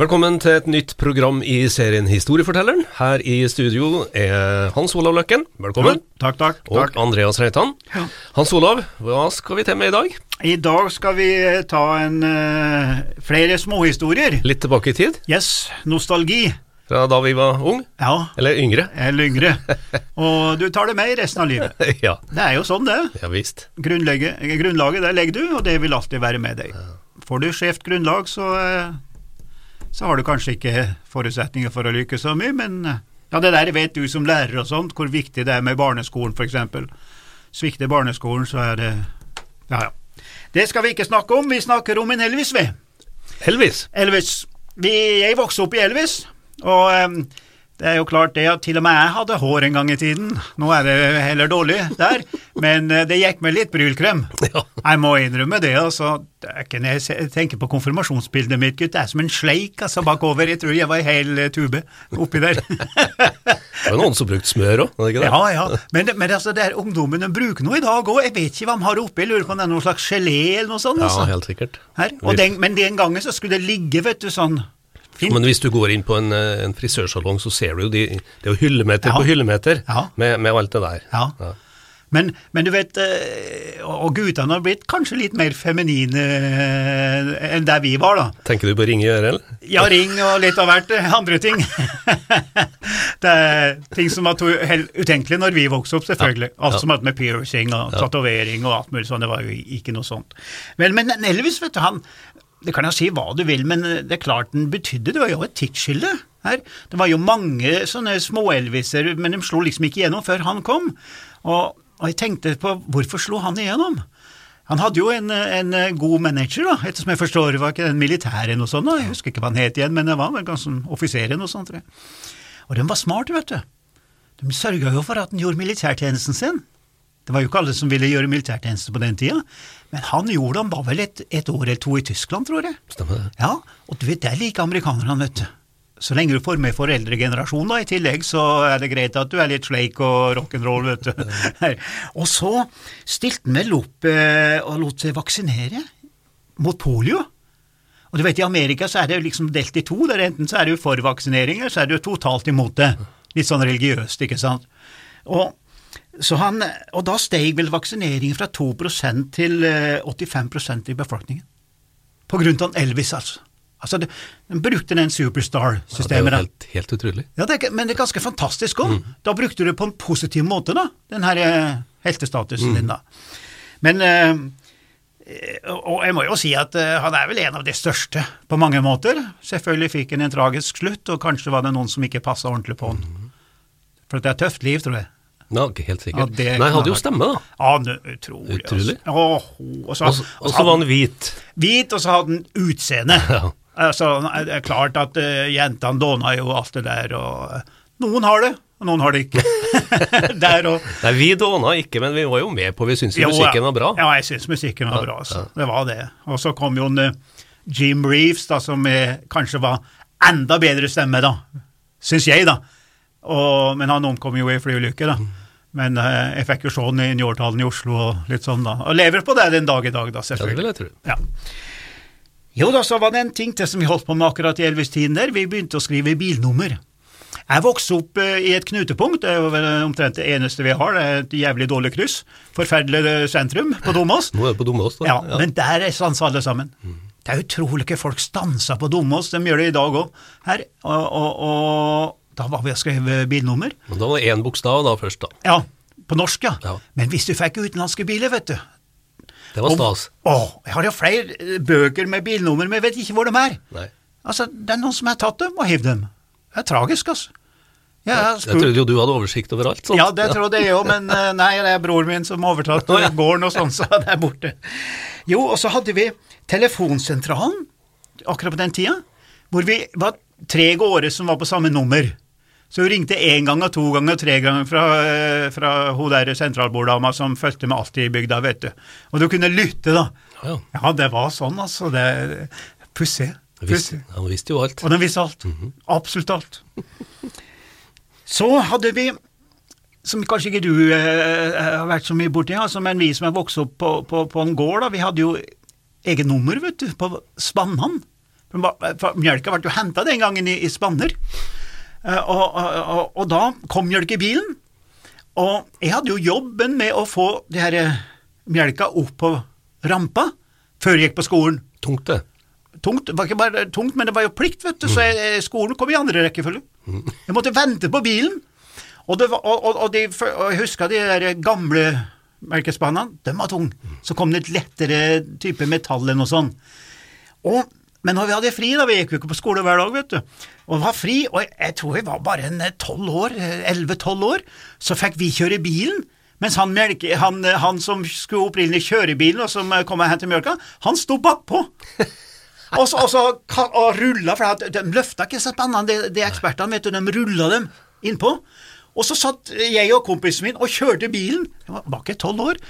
Velkommen til et nytt program i serien Historiefortelleren. Her i studio er Hans Olav Løkken. Velkommen. Takk, takk. Og takk. Andreas Reitan. Ja. Hans Olav, hva skal vi til med i dag? I dag skal vi eh, ta en uh, flere småhistorier. Litt tilbake i tid, Yes, nostalgi. fra da vi var ung, Ja, eller yngre. eller yngre. Og du tar det med i resten av livet. ja, Det er jo sånn, det. ja visst. Grunnlaget, grunnlaget det legger du, og det vil alltid være med deg. Får du skjevt grunnlag, så, eh, så har du kanskje ikke forutsetninger for å lykkes så mye, men eh, ja, det der vet du som lærer og sånt, hvor viktig det er med barneskolen f.eks. Svikter barneskolen, så er det Ja, ja. Det skal vi ikke snakke om, vi snakker om en Elvis, vi. Elvis. Elvis. Vi, jeg vokste opp i Elvis, og em, det er jo klart det at til og med jeg hadde hår en gang i tiden. Nå er det heller dårlig der, men eh, det gikk med litt brylkrem. Ja. Jeg må innrømme det, altså. Jeg tenker på konfirmasjonsbildet mitt, gutt. Det er som en sleik altså, bakover. Jeg tror jeg var en hel eh, tube oppi der. Det var noen som brukte smør òg, var det ikke det? ja, ja. Men, men altså, det er ungdommen de bruker nå i dag òg. Jeg vet ikke hva de har oppi. Jeg lurer på om det er noe slags gelé eller noe sånt. Ja, altså. helt sikkert. Her. Og den, men den gangen så skulle det ligge, vet du, sånn fint. Men hvis du går inn på en, eh, en frisørsalong, så ser du jo de, det er jo hyllemeter Ja. på hyllemeter Ja. med, med alt det der. Ja. Ja. Men, men du vet, eh, og guttene har blitt kanskje litt mer feminine eh, enn der vi var, da. Tenker du på ring i øret, eller? Ja, ring og litt av hvert andre ting. det er ting som var helt utenkelig når vi vokste opp, selvfølgelig. Alt som hadde med piercing og tatovering og alt mulig sånn, det var jo ikke noe sånt. Men, men Elvis, vet du, han det kan jeg si hva du vil, men det er klart den betydde Det var jo et tidsskille her. Det var jo mange sånne små-Elviser, men de slo liksom ikke igjennom før han kom. Og, og jeg tenkte på hvorfor slo han igjennom? Han hadde jo en, en god manager, da, ettersom jeg forstår, var ikke den militære noe sånt, da. jeg husker ikke hva han het igjen, men det var vel ganske offiser eller noe sånt, tror jeg. Og de var smarte, vet du. De sørga jo for at han gjorde militærtjenesten sin. Det var jo ikke alle som ville gjøre militærtjeneste på den tida, men han gjorde han var vel et, et år eller to i Tyskland, tror jeg. Stemmer det? Ja, og du vet, det er like amerikanerne, vet du. Så lenge du får med foreldregenerasjonen da, i tillegg, så er det greit at du er litt sleik og rock'n'roll, vet du. og så stilte han vel opp eh, og lot seg vaksinere mot polio. Og du vet, i Amerika så er det liksom delt i to. Der enten så er du for vaksinering, eller så er du totalt imot det. Litt sånn religiøst, ikke sant. Og, han, og da steg vel vaksineringen fra 2 til eh, 85% i befolkningen. På grunn av Elvis, altså. Altså, den De brukte den Ja, det er jo helt, helt utrolig. Ja, det er, men det er ganske fantastisk òg. Mm. Da brukte du det på en positiv måte, da, den her eh, heltestatusen Mm. din, da. Men eh, og- jeg må jo si at eh, han er vel en av de største på mange måter. Selvfølgelig fikk han en tragisk slutt, og kanskje var det noen som ikke passa ordentlig på han. Mm. For det er et tøft liv, tror jeg. Ja, ikke helt Ja, sikkert. det Nei, hadde jo stemme, da. Ja, det utrolig. Utrolig. Altså. Og så, Og så- Og var han hvit. hvit, og så hadde han utseende. Ja. Altså, det er klart at uh, jentene dåna jo alt det der, og eh, noen har det, og noen har det ikke. og Nei, vi dåna ikke, men vi var jo med på Vi syntes jo musikken var bra. Ja, jeg syns musikken var Ja, bra, altså. ja. Det var det. Og så kom jo en, eh, Jim Reeves, da, som kanskje var enda bedre stemme, da. Syns jeg, da. Og, men han omkom jo i flyulykke, da. Men eh, jeg fikk jo se den i Njårdalen i Oslo og litt sånn, da. Og lever på det den dag i dag, da, selvfølgelig. Ja, det vil jeg tro. Ja. Jo da, så var det en ting til som vi holdt på med akkurat i Elvis-tiden der. Vi begynte å skrive bilnummer. Jeg vokste opp eh, i et knutepunkt, det er jo omtrent det eneste vi har, det er et jævlig dårlig kryss. Forferdelig eh, sentrum på Domås. Nå er det på Domås, da. Ja, men der er stansa alle sammen. Det er utrolig ikke folk stanser på Domås, de gjør det i dag òg her. Og, og, og da var vi og skrev bilnummer. Men da var det én bokstav da først, da. Ja, på norsk, ja. Ja. Men hvis du fikk utenlandske biler, vet du Det var stas. Å, jeg har jo flere eh, bøker med bilnummer, men jeg vet ikke hvor de er. Nei. Altså, Det er noen som har tatt dem og hivd dem. Det er tragisk, altså. Jeg Jeg trodde jo du hadde oversikt over alt sånt. Ja, det trodde jeg òg, men eh, nei, det er bror min som overtatt gården og sånn, så det er borte. Jo, og så hadde vi telefonsentralen akkurat på den tida, hvor vi var tre gårder som var på samme nummer. Så hun ringte én gang og to ganger og tre ganger fra, eh, fra hun der sentralborddama som fulgte med alt i bygda, vet du. Og du kunne lytte, da. Ja, ja. Ja, det var sånn, altså. Det Pussig. Han visste jo alt. Og den visste alt. Absolutt alt. Så hadde vi, som kanskje ikke du eh, har vært så mye borti, altså, men vi som er vokst opp på, på, på en gård, da, vi hadde jo eget nummer, vet du, på spannene. Mjølka ble jo henta den gangen i, i spanner. Eh, og, og, og, da kom mjølkebilen, og jeg hadde jo jobben med å få de her eh, mjølka opp på rampa før jeg gikk på skolen Tungt, det. tungt, det var ikke bare tungt, men det var jo plikt, vet du, så jeg, skolen kom i andre rekkefølge. Jeg måtte vente på bilen, og, det var, og, og, og, de, og jeg husker de der gamle melkespannene, de var tunge. Så kom det et lettere type metall enn noe sånt. Og, men når vi hadde fri, da, vi gikk jo ikke på skole hver dag, vet du, og var fri, og jeg, tror vi var bare en tolv år, elleve-tolv år, så fikk vi kjøre bilen, mens han, melke, han, han som skulle opprinnelig kjøre bilen, og som kom og hentet mjølka, han sto bakpå. Og så, og så og rulla, for de løfta ikke så spennende, de, de ekspertene, vet du, de rulla dem innpå. Og så satt jeg og kompisen min og kjørte bilen, jeg var, var ikke tolv år,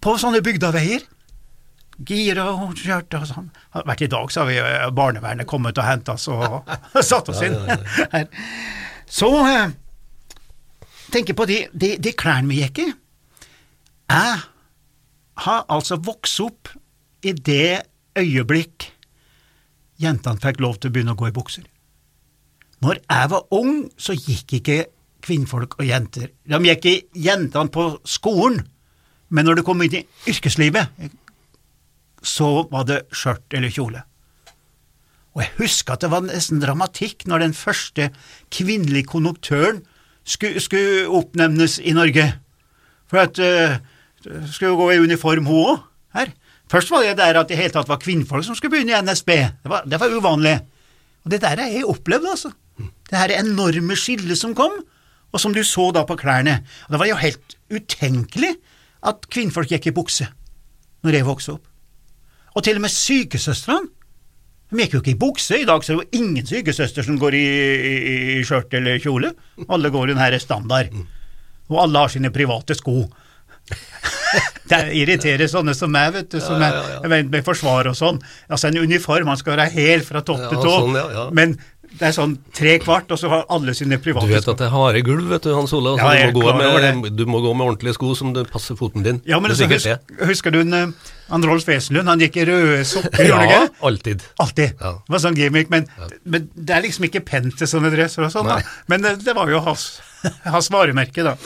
på sånne bygdaveier. Gira og kjørte og sånn. Hadde vært I dag så har vi eh, barnevernet kommet og henta oss og satt oss inn. her. Så eh, tenker på de, de, de klærne vi gikk i. Jeg har altså vokst opp i det øyeblikk jentene fikk lov til å begynne å gå i bukser. Når jeg var ung, så gikk ikke kvinnfolk og jenter. De gikk i jentene på skolen, men når det kom inn i yrkeslivet, så var det skjørt eller kjole. Og jeg husker at det var nesten dramatikk når den første kvinnelige konduktøren skulle, skulle oppnevnes i Norge. For at uh, skulle jo gå i uniform, hun òg. Først var det der at det hele tatt var kvinnfolk som skulle begynne i NSB. Det var, det var uvanlig. Og det der har jeg opplevd, altså. Det her enorme skillet som kom, og som du så da på klærne. Og det var jo helt utenkelig at kvinnfolk gikk i bukse når jeg vokste opp. Og til og med sykesøstrene. De gikk jo ikke i bukse. I dag så er det jo ingen sykesøster som går i, i, i skjørt eller kjole. Alle går i den her standard. Og alle har sine private sko. Det irriterer sånne som meg, vet du, som Ja, ja, ja. er med forsvar og sånn. Altså En uniform, man skal være hel fra topp til tå, sånn, men det er sånn tre kvart, og så har alle sine Du vet at det er harde gulv, vet du, Hans Olav. Ja, du, må gå med, du må gå med ordentlige sko som det passer foten din. Ja, men det er sikkert husker du en, eh, han Rolf Wesenlund? Han gikk i røde sokker, gjorde han Ja, ikke? alltid. Alltid. Ja. Det var sånn gimmick, men, men det er liksom ikke pent til sånne dresser og sånn, da. Men det, det var jo hans, hans varemerke, da.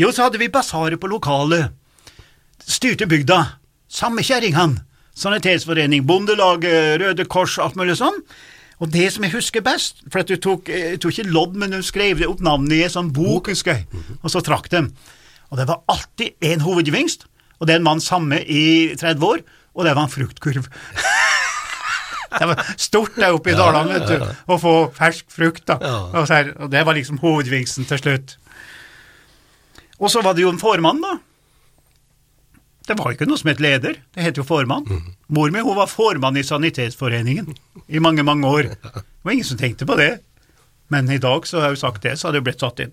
Jo, så hadde vi basaret på lokalet. Styrte bygda. Samme kjerringene. Sanitetsforening, Bondelag, eh, Røde Kors, alt mulig sånn. Og det som jeg husker best, for at du tok, eh, jeg tok ikke lodd, men du skrev det opp navnet i en sånn bok, husker jeg, og så trakk dem. Og det var alltid en hovedgevinst, og det er en mann samme i 30 år, og det var en fruktkurv. Det var stort der oppe i Dalane, vet du, å få fersk frukt, da. Ja. Og, så her, og det var liksom hovedgevinsten til slutt. Og så var det jo en formann, da. Det var ikke noe som het leder, det het jo formann. Mor mi hun var formann i Sanitetsforeningen i mange, mange år. Det var ingen som tenkte på det. Men i dag, så har jeg jo sagt det, så hadde det blitt satt inn.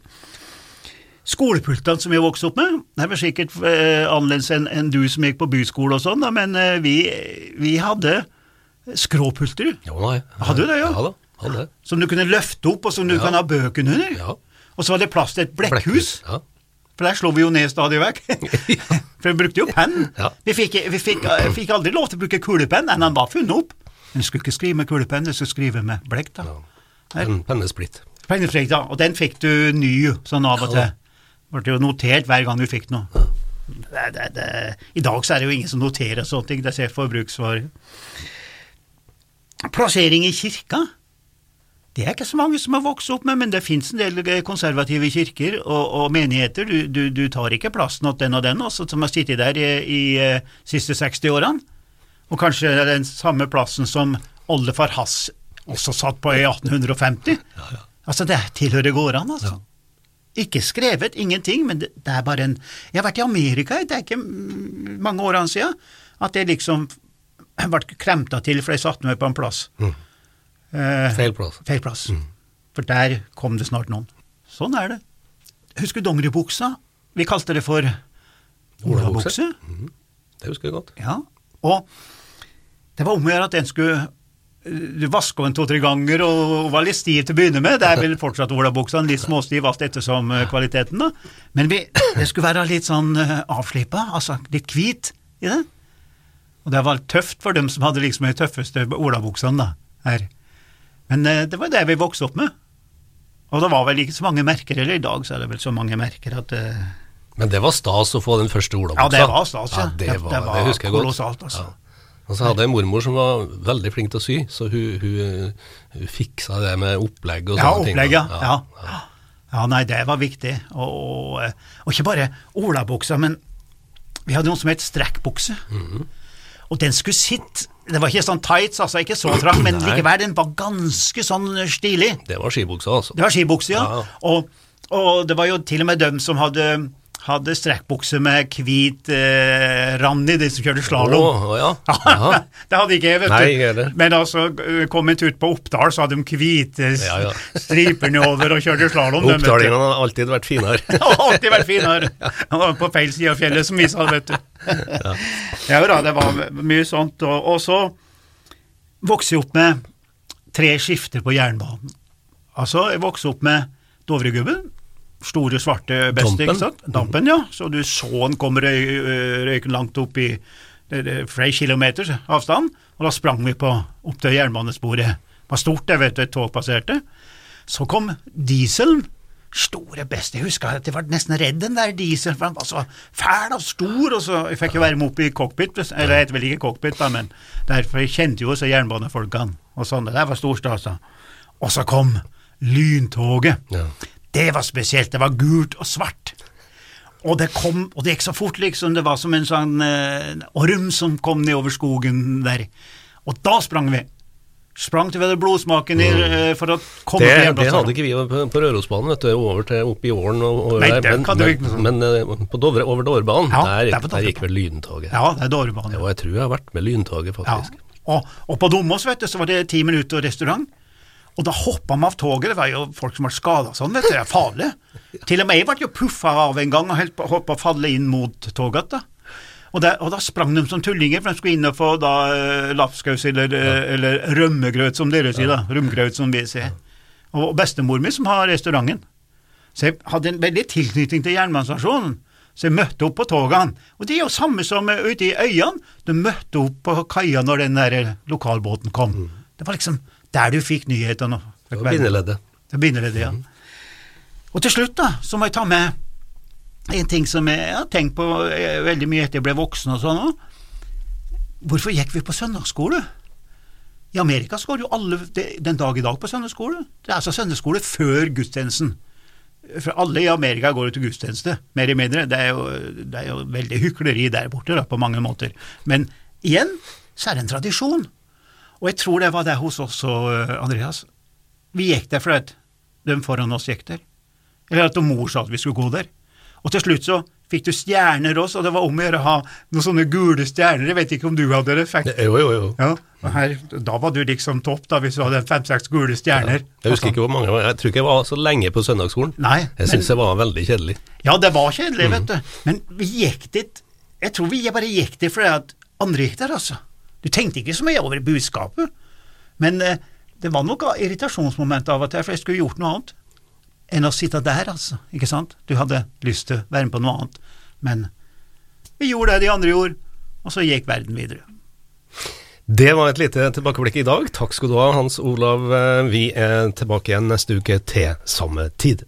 Skolepultene som vi vokste opp med, det er vel sikkert eh, annerledes enn en du som gikk på byskole og sånn, men eh, vi, vi hadde skråpulter Ja, nei. Hadde du det, ja? Ja da, hadde som du kunne løfte opp, og som du Ja. kan ha bøkene under. Ja. Og så var det plass til et blekkhus, Ja. For der slo vi jo ned stadig vekk. for vi brukte jo penn. Ja. Vi, fikk, vi fikk, eh, fikk aldri lov til å bruke kulepenn, enn den var funnet opp. Du skulle ikke skrive med kulepenn, du skulle skrive med blekk, da. Her. Pen, pennesplitt. ja. Og den fikk du ny sånn av og til. til. Ble jo notert hver gang du fikk noe. Det, det, det. I dag så er det jo ingen som noterer sånne ting, det ser forbruksvarer. Plassering i kirka? Det er ikke så mange som har vokst opp med, men det finnes en del eh, konservative kirker og, og menigheter. Du, du, du tar ikke plassen til den og den også, som har sittet der i, i eh, siste 60 årene. Og kanskje den samme plassen som oldefar Hass også satt på i 1850. Altså, det tilhører gårdene, altså. Ikke skrevet, ingenting, men det, det er bare en Jeg har vært i Amerika, det er ikke mm, mange årene siden, at jeg liksom ble kremta til, for jeg satte meg på en plass. Eh, Feil plass. feil plass. for der kom det snart noen. Sånn er det. Husker du dongeribuksa? Vi kalte det for olabukse. Det husker jeg godt. Ja, og det var om å gjøre at den skulle du vaske den to-tre ganger og var litt stiv til å begynne med. Det er vel fortsatt olabuksa, litt småstiv alt ettersom eh, kvaliteten, da. Men vi, det skulle være litt sånn uh, avslippa, altså litt hvit i det. Og det var tøft for dem som hadde liksom de tøffeste olabuksene, da, her. Men eh, det var det vi vokste opp med. Og det var vel ikke så mange merker, eller i dag så er det vel så mange merker at eh, Men det var stas å få den første olabuksa. Ja, det var stas, ja. det, var, det, var husker jeg godt. kolossalt, altså. Ja. Og så hadde jeg en mormor som var veldig flink til å sy, så hun, hun, hun fiksa det med opplegg og Ja, sånne ting. opplegg, ja. Ja, ja. Ja, nei, det var viktig. Og, og, og ikke bare olabuksa, men vi hadde noe som het strekkbukse. Mhm. Og den skulle sitte Det var ikke sånn tights, altså, ikke så trang, men likevel, den var ganske sånn stilig. Det var skibuksa, altså. Det var skibuksa, ja. Ja. Og, og det var jo til og med dem som hadde, hadde strekkbukse med hvit eh, rand i, de som kjørte slalåm. Å, ja. det hadde ikke jeg, vet Nei, du. ikke heller. Men altså, kom en tur på Oppdal, så hadde de hvite Ja, striper nedover og kjørte slalåm. Oppdalingene har alltid vært finere. Alltid vært finere. På feil side av fjellet, som vi sa, vet du. Ja da, det var mye sånt. Og, og så vokste jeg opp med tre skifter på jernbanen. Altså, jeg vokste opp med Dovregubben. Store, svarte beste, Dampen. ikke sant? Dampen, ja. Så du så den kom røy, røyken langt opp i flere kilometers avstand, og da sprang vi på opp til jernbanesporet. Det var stort, det, vet du, et tog passerte. Så kom dieselen. Store beste. Jeg husker at jeg var nesten redd den der dieselen, for den var så fæl og stor, og så jeg fikk jo være med opp i cockpit, eller jeg heter vel ikke cockpit, da, men derfor jeg kjente jo også jernbanefolkene og sånn. Det der var stor stas, da. Og så kom lyntoget. Ja. Det var spesielt. Det var gult og svart. Og det kom, og det gikk så fort, liksom. Det var som en sånn eh, orm som kom nedover skogen der. Og da sprang vi. Sprang til blodsmaken i, eh, for å komme Det, til det hadde ikke vi på, på Rørosbanen, vet du, over til opp i åren og og Nei, der. Men, kan du ikke men, men eh, på Dovre, over Dovrebanen, Ja, der, er der gikk vel lyntoget. Ja, det er Dovrebanen. Og jeg tror jeg har vært med lyntoget, Ja. faktisk. Og, og på Domås vet du, så var det ti minutter restaurant. Og da hoppa vi av toget. Det var jo folk som ble skada sånn, vet du. Det er farlig. Til og med jeg ble jo puffa av en gang og holdt på å falle inn mot toget. da. Og, der, og da sprang de som tullinger, for de skulle inn og få da eh, lapskaus eller, ja. eller rømmegrøt, som dere sier, da. Rømgrøt, som vi sier. Og bestemor mi som har restauranten. Så jeg hadde en veldig tilknytning til jernbanestasjonen. Så jeg møtte opp på togene. Og det er jo samme som eh, ute i øyene. Du møtte opp på kaia når den der eh, lokalbåten kom. Det var liksom der du fikk nyhetene. Det var bindeleddet. det var bindeleddet, ja. Og til slutt, da, så må jeg ta med en ting som jeg har tenkt på eh, veldig mye etter jeg ble voksen og sånn òg. Hvorfor gikk vi på søndagsskole? I Amerika så går jo alle den dag i dag på søndagsskole. Det er altså søndagsskole før gudstjenesten. For alle i Amerika går jo til gudstjeneste, mer eller mindre. Det er jo, det er jo veldig hykleri der borte, da, på mange måter. Men igjen så er det en tradisjon. Og jeg tror det var det hos oss også, eh, Andreas. Vi gikk der fordi de foran oss gikk der. Eller at mor sa at vi skulle gå der. Og til slutt så fikk du stjerner også, og det var om å gjøre å ha noen sånne gule stjerner. Jeg vet ikke om du hadde det. Fikk. Jo, jo, jo. Ja, her, da var du liksom topp, da, hvis du hadde fem-seks gule stjerner. Jeg husker ikke hvor mange. Jeg tror ikke jeg var så lenge på søndagsskolen. Nei, Jeg syns det var veldig kjedelig. Ja, det var kjedelig, vet du. Men vi gikk dit Jeg tror vi bare gikk dit fordi at andre gikk der, altså. Du tenkte ikke så mye over budskapet. Men eh, det var nok irritasjonsmoment av og til, for jeg skulle gjort noe annet enn å sitte der, altså. Ikke sant? Du hadde lyst til å være med på noe annet. Men vi gjorde det de andre gjorde, og så gikk verden videre. Det var et lite tilbakeblikk i dag. Takk skal du ha, Hans Olav. Vi er tilbake igjen neste uke til samme tid.